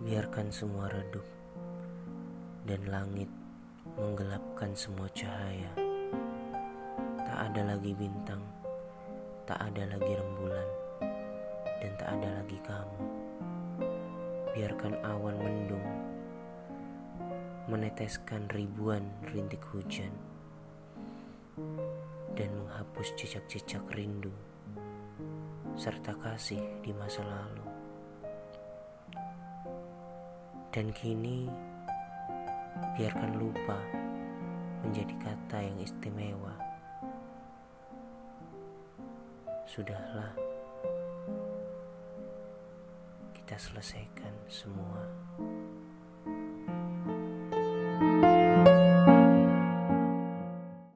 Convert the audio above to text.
Biarkan semua redup dan langit menggelapkan semua cahaya. Tak ada lagi bintang, tak ada lagi rembulan, dan tak ada lagi kamu. Biarkan awan mendung meneteskan ribuan rintik hujan dan menghapus jejak-jejak rindu serta kasih di masa lalu. Dan kini biarkan lupa menjadi kata yang istimewa. Sudahlah, kita selesaikan semua.